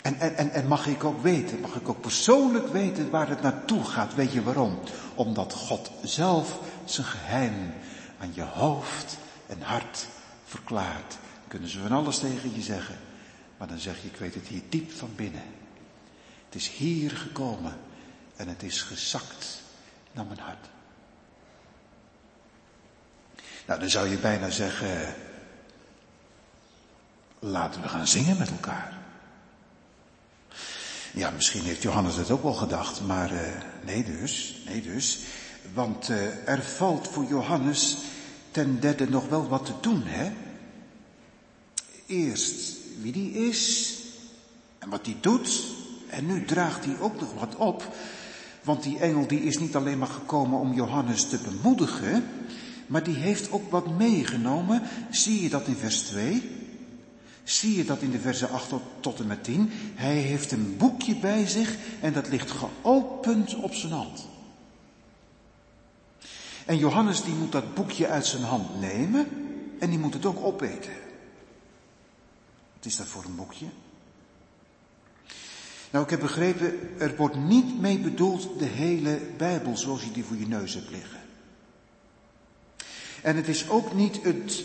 [SPEAKER 2] En, en, en mag ik ook weten, mag ik ook persoonlijk weten waar het naartoe gaat. Weet je waarom? Omdat God zelf zijn geheim aan je hoofd en hart verklaart. Kunnen ze van alles tegen je zeggen. Maar dan zeg je, ik weet het hier diep van binnen. Het is hier gekomen en het is gezakt naar mijn hart. Nou, dan zou je bijna zeggen, Laten we gaan zingen met elkaar. Ja, misschien heeft Johannes het ook wel gedacht, maar uh, nee dus, nee dus. Want uh, er valt voor Johannes ten derde nog wel wat te doen, hè? Eerst wie die is en wat die doet. En nu draagt hij ook nog wat op. Want die engel die is niet alleen maar gekomen om Johannes te bemoedigen, maar die heeft ook wat meegenomen. Zie je dat in vers 2? Zie je dat in de verse 8 tot, en met 10. Hij heeft een boekje bij zich en dat ligt geopend op zijn hand. En Johannes die moet dat boekje uit zijn hand nemen en die moet het ook opeten. Wat is dat voor een boekje? Nou, ik heb begrepen, er wordt niet mee bedoeld de hele Bijbel zoals je die voor je neus hebt liggen. En het is ook niet het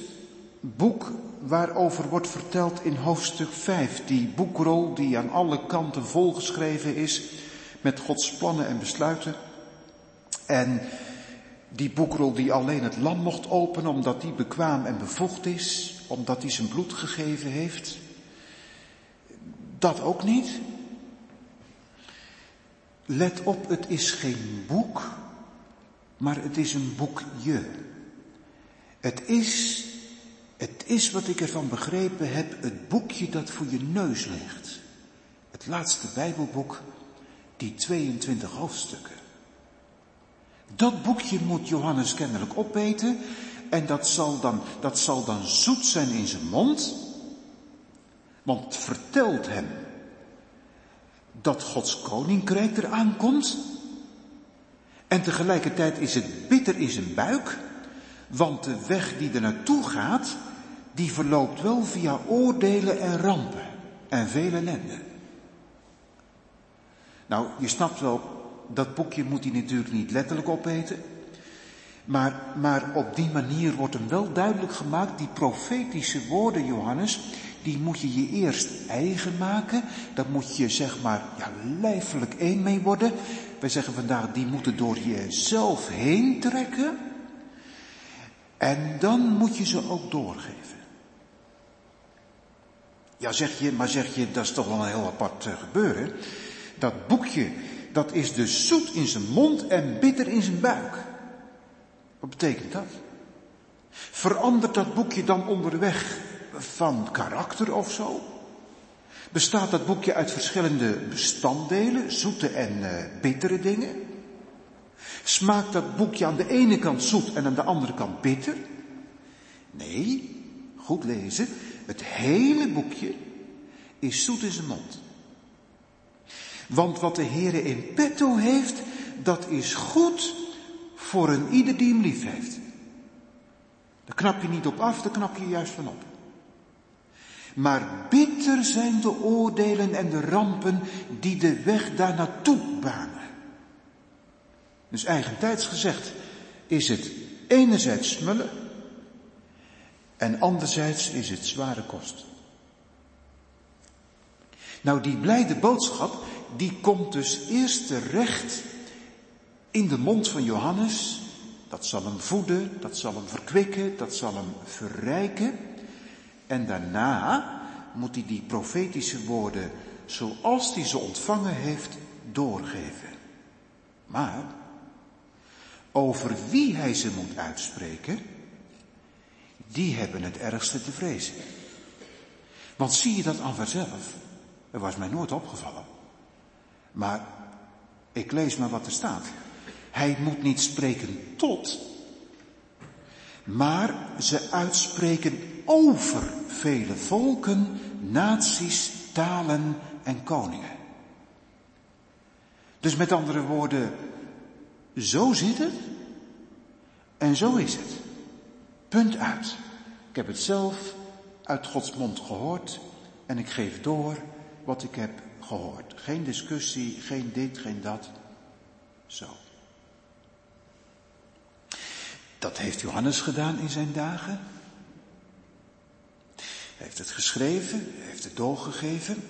[SPEAKER 2] boek waarover wordt verteld in hoofdstuk 5. Die boekrol die aan alle kanten volgeschreven is met Gods plannen en besluiten. En die boekrol die alleen het lam mocht openen omdat die bekwaam en bevoegd is, omdat hij zijn bloed gegeven heeft. Dat ook niet. Let op, het is geen boek, maar het is een boekje. Het is, het is wat ik ervan begrepen heb, het boekje dat voor je neus ligt. Het laatste Bijbelboek, die 22 hoofdstukken. Dat boekje moet Johannes kennelijk opeten en dat zal dan, dat zal dan zoet zijn in zijn mond, want het vertelt hem dat Gods koninkrijk eraan komt. En tegelijkertijd is het bitter in zijn buik, want de weg die er naartoe gaat, die verloopt wel via oordelen en rampen en veel ellende. Nou, je snapt wel, dat boekje moet hij natuurlijk niet letterlijk opeten. Maar, maar op die manier wordt hem wel duidelijk gemaakt, die profetische woorden, Johannes, die moet je je eerst eigen maken. Daar moet je zeg maar ja, lijfelijk één mee worden. Wij zeggen vandaag, die moeten door jezelf heen trekken. En dan moet je ze ook doorgeven. Ja, zeg je, maar zeg je, dat is toch wel een heel apart uh, gebeuren. Dat boekje, dat is dus zoet in zijn mond en bitter in zijn buik. Wat betekent dat? Verandert dat boekje dan onderweg van karakter of zo? Bestaat dat boekje uit verschillende bestanddelen, zoete en uh, bittere dingen? Smaakt dat boekje aan de ene kant zoet en aan de andere kant bitter? Nee, goed lezen, het hele boekje is zoet in zijn mond. Want wat de Heere in petto heeft, dat is goed voor een ieder die hem lief heeft. Daar knap je niet op af, daar knap je juist van op. Maar bitter zijn de oordelen en de rampen die de weg daar naartoe banen. Dus eigentijds gezegd is het enerzijds smullen en anderzijds is het zware kost. Nou, die blijde boodschap, die komt dus eerst terecht in de mond van Johannes. Dat zal hem voeden, dat zal hem verkwikken, dat zal hem verrijken. En daarna moet hij die profetische woorden, zoals hij ze ontvangen heeft, doorgeven. Maar over wie hij ze moet uitspreken, die hebben het ergste te vrezen. Want zie je dat aan vanzelf? Dat was mij nooit opgevallen. Maar ik lees maar wat er staat. Hij moet niet spreken tot, maar ze uitspreken over vele volken, naties, talen en koningen. Dus met andere woorden, zo zit het en zo is het. Punt uit. Ik heb het zelf uit Gods mond gehoord en ik geef door wat ik heb gehoord. Geen discussie, geen dit, geen dat. Zo. Dat heeft Johannes gedaan in zijn dagen. Hij heeft het geschreven, hij heeft het doorgegeven.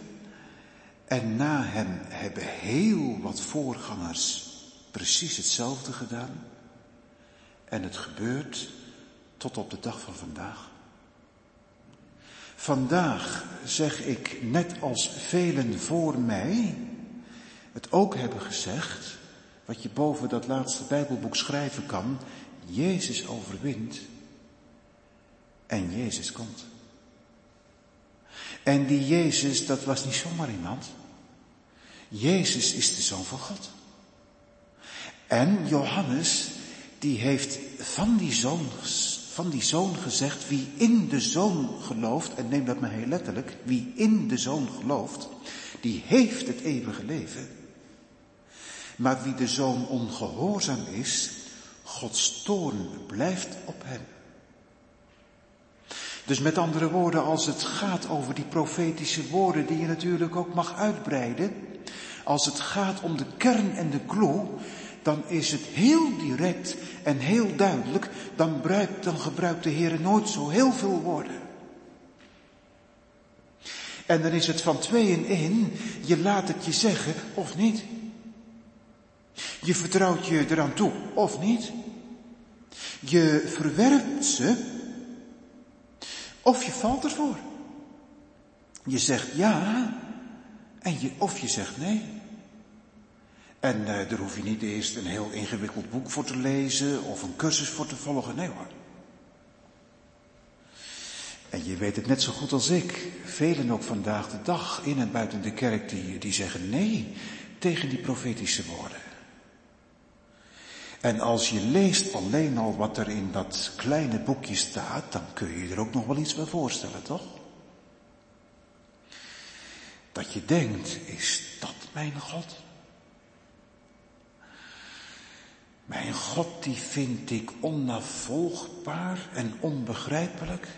[SPEAKER 2] En na hem hebben heel wat voorgangers precies hetzelfde gedaan. En het gebeurt tot op de dag van vandaag. Vandaag zeg ik, net als velen voor mij, het ook hebben gezegd, wat je boven dat laatste Bijbelboek schrijven kan, Jezus overwint en Jezus komt. En die Jezus, dat was niet zomaar iemand. Jezus is de Zoon van God. En Johannes, die heeft van die Zoon van die zoon gezegd, wie in de zoon gelooft, en neem dat maar heel letterlijk, wie in de zoon gelooft, die heeft het eeuwige leven. Maar wie de zoon ongehoorzaam is, Gods toorn blijft op hem. Dus met andere woorden, als het gaat over die profetische woorden die je natuurlijk ook mag uitbreiden, als het gaat om de kern en de clue, dan is het heel direct en heel duidelijk, dan, gebruikt, dan gebruikt de Heer nooit zo heel veel woorden. En dan is het van twee in één, je laat het je zeggen of niet. Je vertrouwt je eraan toe of niet. Je verwerpt ze of je valt ervoor. Je zegt ja en je, of je zegt nee. En uh, daar hoef je niet eerst een heel ingewikkeld boek voor te lezen of een cursus voor te volgen. Nee hoor. En je weet het net zo goed als ik. Velen ook vandaag de dag in en buiten de kerk die, die zeggen nee tegen die profetische woorden. En als je leest alleen al wat er in dat kleine boekje staat, dan kun je je er ook nog wel iets bij voorstellen, toch? Dat je denkt, is dat mijn God? Mijn God die vind ik onnavolgbaar en onbegrijpelijk.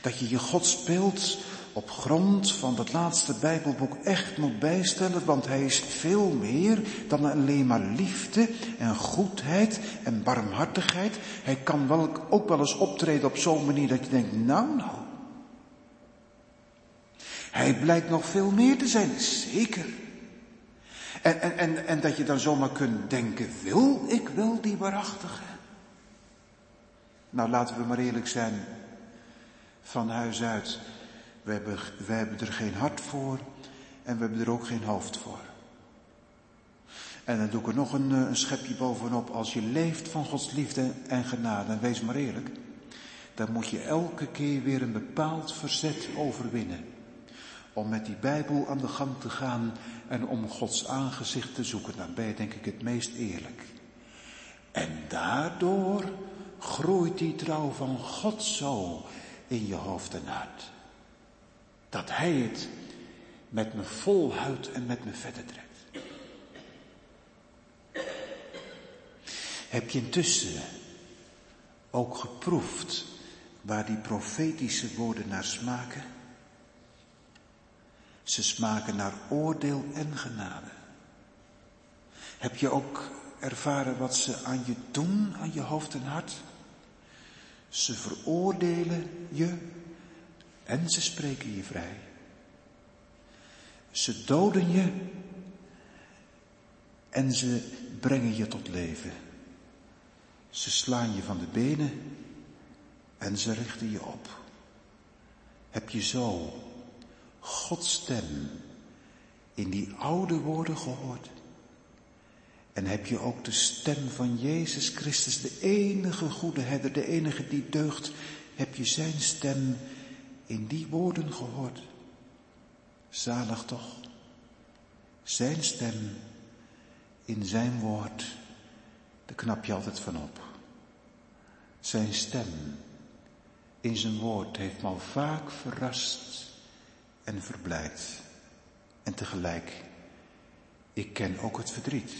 [SPEAKER 2] Dat je je God speelt op grond van dat laatste Bijbelboek echt moet bijstellen, want hij is veel meer dan alleen maar liefde en goedheid en barmhartigheid. Hij kan wel, ook wel eens optreden op zo'n manier dat je denkt, nou nou. Hij blijkt nog veel meer te zijn, zeker. En, en, en, en dat je dan zomaar kunt denken, wil ik wel die waarachtige? Nou, laten we maar eerlijk zijn, van huis uit. We hebben, wij hebben er geen hart voor en we hebben er ook geen hoofd voor. En dan doe ik er nog een, eh, een schepje bovenop. Als je leeft van Gods liefde en genade, en wees maar eerlijk, dan moet je elke keer weer een bepaald verzet overwinnen. Om met die Bijbel aan de gang te gaan en om Gods aangezicht te zoeken. Dan ben je denk ik het meest eerlijk. En daardoor groeit die trouw van God zo in je hoofd en hart dat hij het met me volhoudt en met me verder trekt. Heb je intussen ook geproefd waar die profetische woorden naar smaken? Ze smaken naar oordeel en genade. Heb je ook ervaren wat ze aan je doen, aan je hoofd en hart? Ze veroordelen je en ze spreken je vrij. Ze doden je en ze brengen je tot leven. Ze slaan je van de benen en ze richten je op. Heb je zo Gods stem in die oude woorden gehoord? En heb je ook de stem van Jezus Christus, de enige goede herder, de enige die deugt, heb je zijn stem in die woorden gehoord. Zalig toch. Zijn stem in zijn woord, daar knap je altijd van op. Zijn stem in zijn woord heeft me al vaak verrast en verblijd. En tegelijk, ik ken ook het verdriet.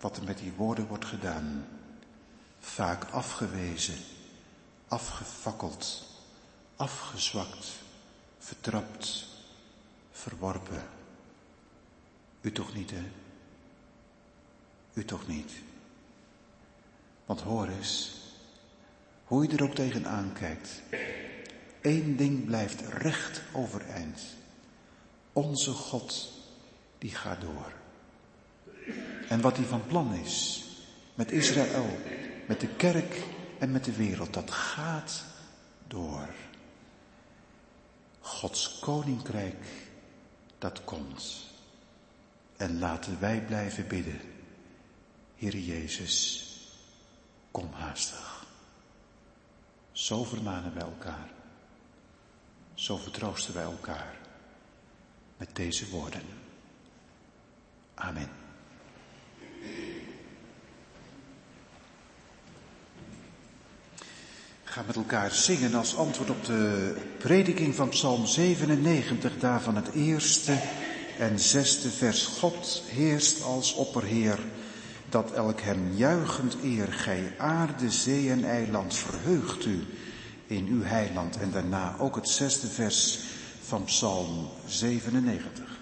[SPEAKER 2] Wat er met die woorden wordt gedaan. Vaak afgewezen, afgefakkeld afgezwakt, vertrapt, verworpen. U toch niet, hè? U toch niet. Want hoor eens, hoe je er ook tegenaan kijkt. Eén ding blijft recht overeind. Onze God, die gaat door. En wat hij van plan is, met Israël, met de kerk en met de wereld, dat gaat door. Gods koninkrijk, dat komt. En laten wij blijven bidden. Heer Jezus, kom haastig. Zo vermanen wij elkaar. Zo vertroosten wij elkaar met deze woorden. Amen. Ga met elkaar zingen als antwoord op de prediking van Psalm 97, daarvan het eerste en zesde vers. God heerst als opperheer, dat elk hem juichend eer. Gij aarde, zee en eiland, verheugt u in uw heiland. En daarna ook het zesde vers van Psalm 97.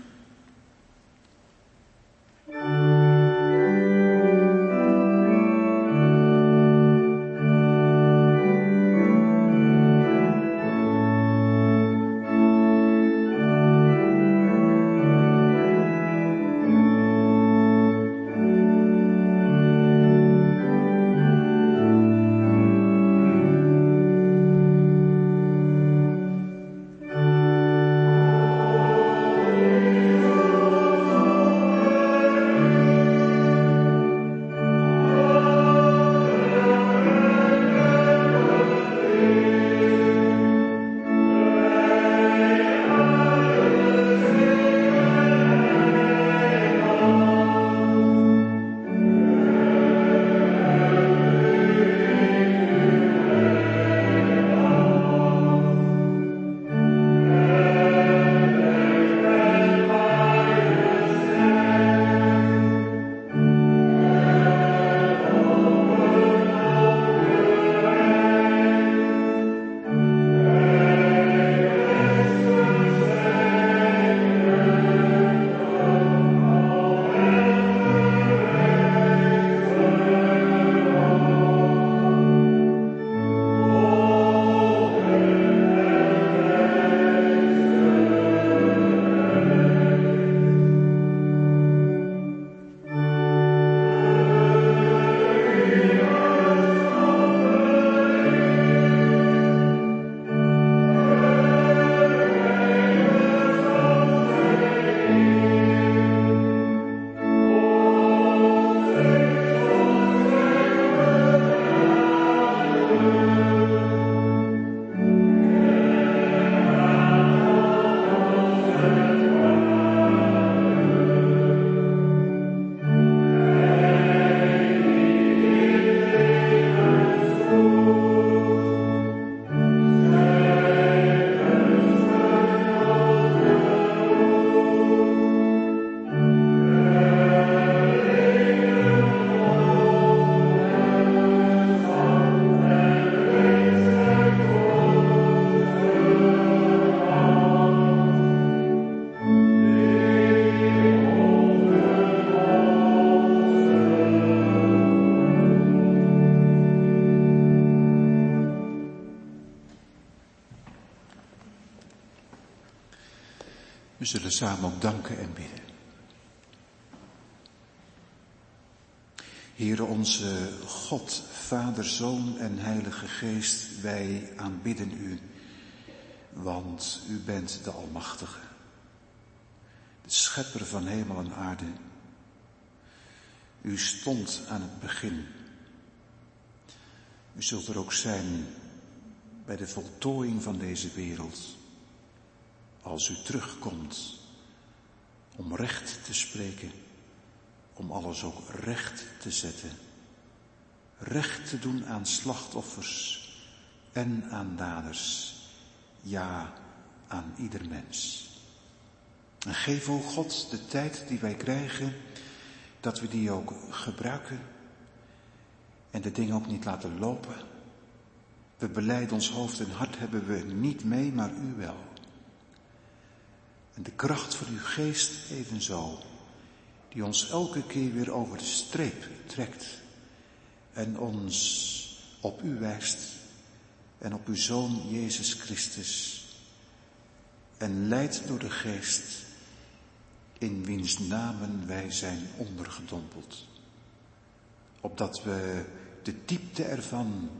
[SPEAKER 2] Zullen samen ook danken en bidden. Heere onze God, Vader, Zoon en Heilige Geest, wij aanbidden U, want U bent de Almachtige, de Schepper van hemel en aarde. U stond aan het begin. U zult er ook zijn bij de voltooiing van deze wereld als u terugkomt om recht te spreken, om alles ook recht te zetten, recht te doen aan slachtoffers en aan daders, ja, aan ieder mens. En geef, o God, de tijd die wij krijgen, dat we die ook gebruiken en de dingen ook niet laten lopen. We beleiden ons hoofd en hart hebben we niet mee, maar u wel. En de kracht van uw geest evenzo, die ons elke keer weer over de streep trekt en ons op u wijst en op uw Zoon Jezus Christus en leidt door de geest in wiens namen wij zijn ondergedompeld. Opdat we de diepte ervan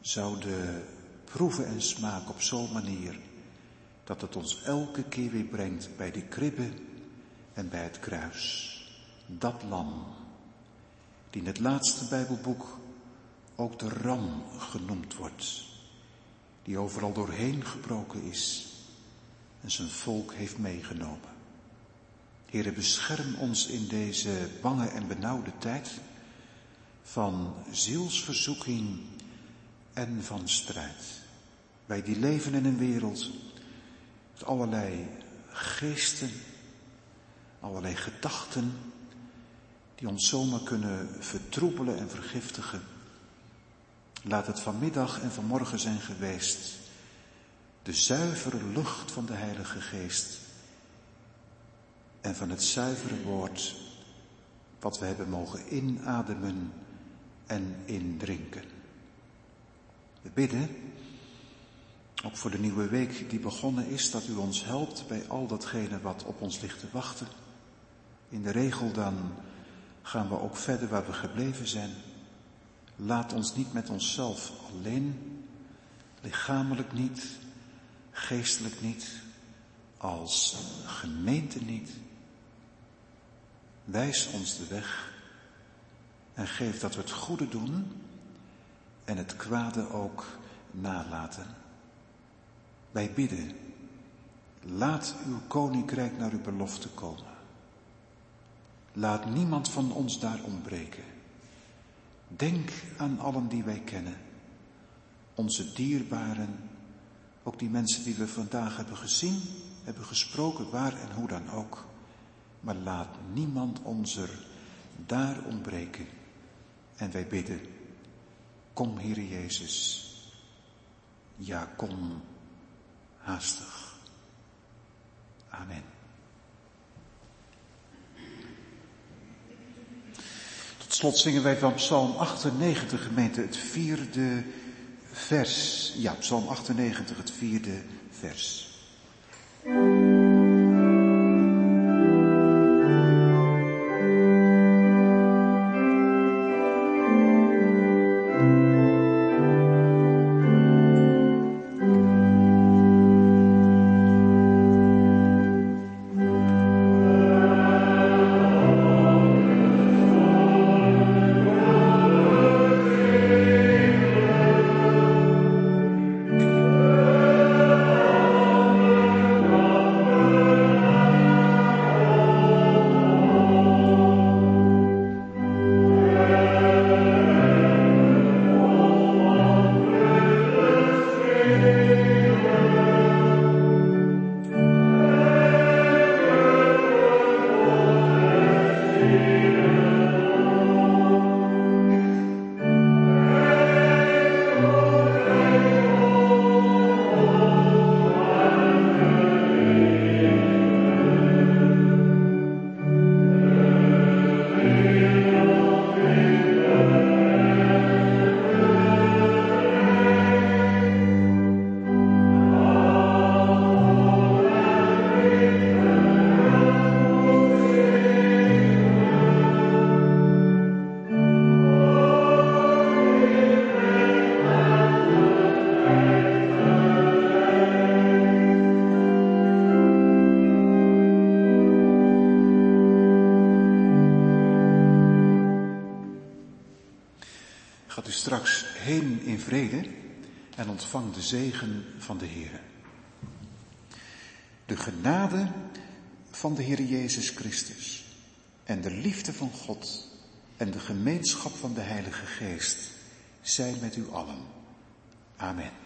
[SPEAKER 2] zouden proeven en smaken op zo'n manier dat het ons elke keer weer brengt bij de kribbe en bij het kruis. Dat lam, die in het laatste Bijbelboek ook de ram genoemd wordt, die overal doorheen gebroken is en zijn volk heeft meegenomen. Heere, bescherm ons in deze bange en benauwde tijd van zielsverzoeking en van strijd. Wij die leven in een wereld allerlei geesten, allerlei gedachten, die ons zomaar kunnen vertroebelen en vergiftigen. Laat het vanmiddag en vanmorgen zijn geweest. De zuivere lucht van de Heilige Geest en van het zuivere woord wat we hebben mogen inademen en indrinken. We bidden, ook voor de nieuwe week die begonnen is, dat u ons helpt bij al datgene wat op ons ligt te wachten. In de regel dan gaan we ook verder waar we gebleven zijn. Laat ons niet met onszelf alleen, lichamelijk niet, geestelijk niet, als gemeente niet. Wijs ons de weg en geef dat we het goede doen en het kwade ook nalaten. Wij bidden, laat uw koninkrijk naar uw belofte komen. Laat niemand van ons daar ontbreken. Denk aan allen die wij kennen, onze dierbaren, ook die mensen die we vandaag hebben gezien, hebben gesproken, waar en hoe dan ook. Maar laat niemand ons er daar ontbreken. En wij bidden, kom Heer Jezus. Ja, kom haastig. Amen. Tot slot zingen wij van Psalm 98, gemeente, het vierde vers. Ja, Psalm 98, het vierde vers. Straks heen in vrede en ontvang de zegen van de Heer. De genade van de Heer Jezus Christus en de liefde van God en de gemeenschap van de Heilige Geest zijn met u allen. Amen.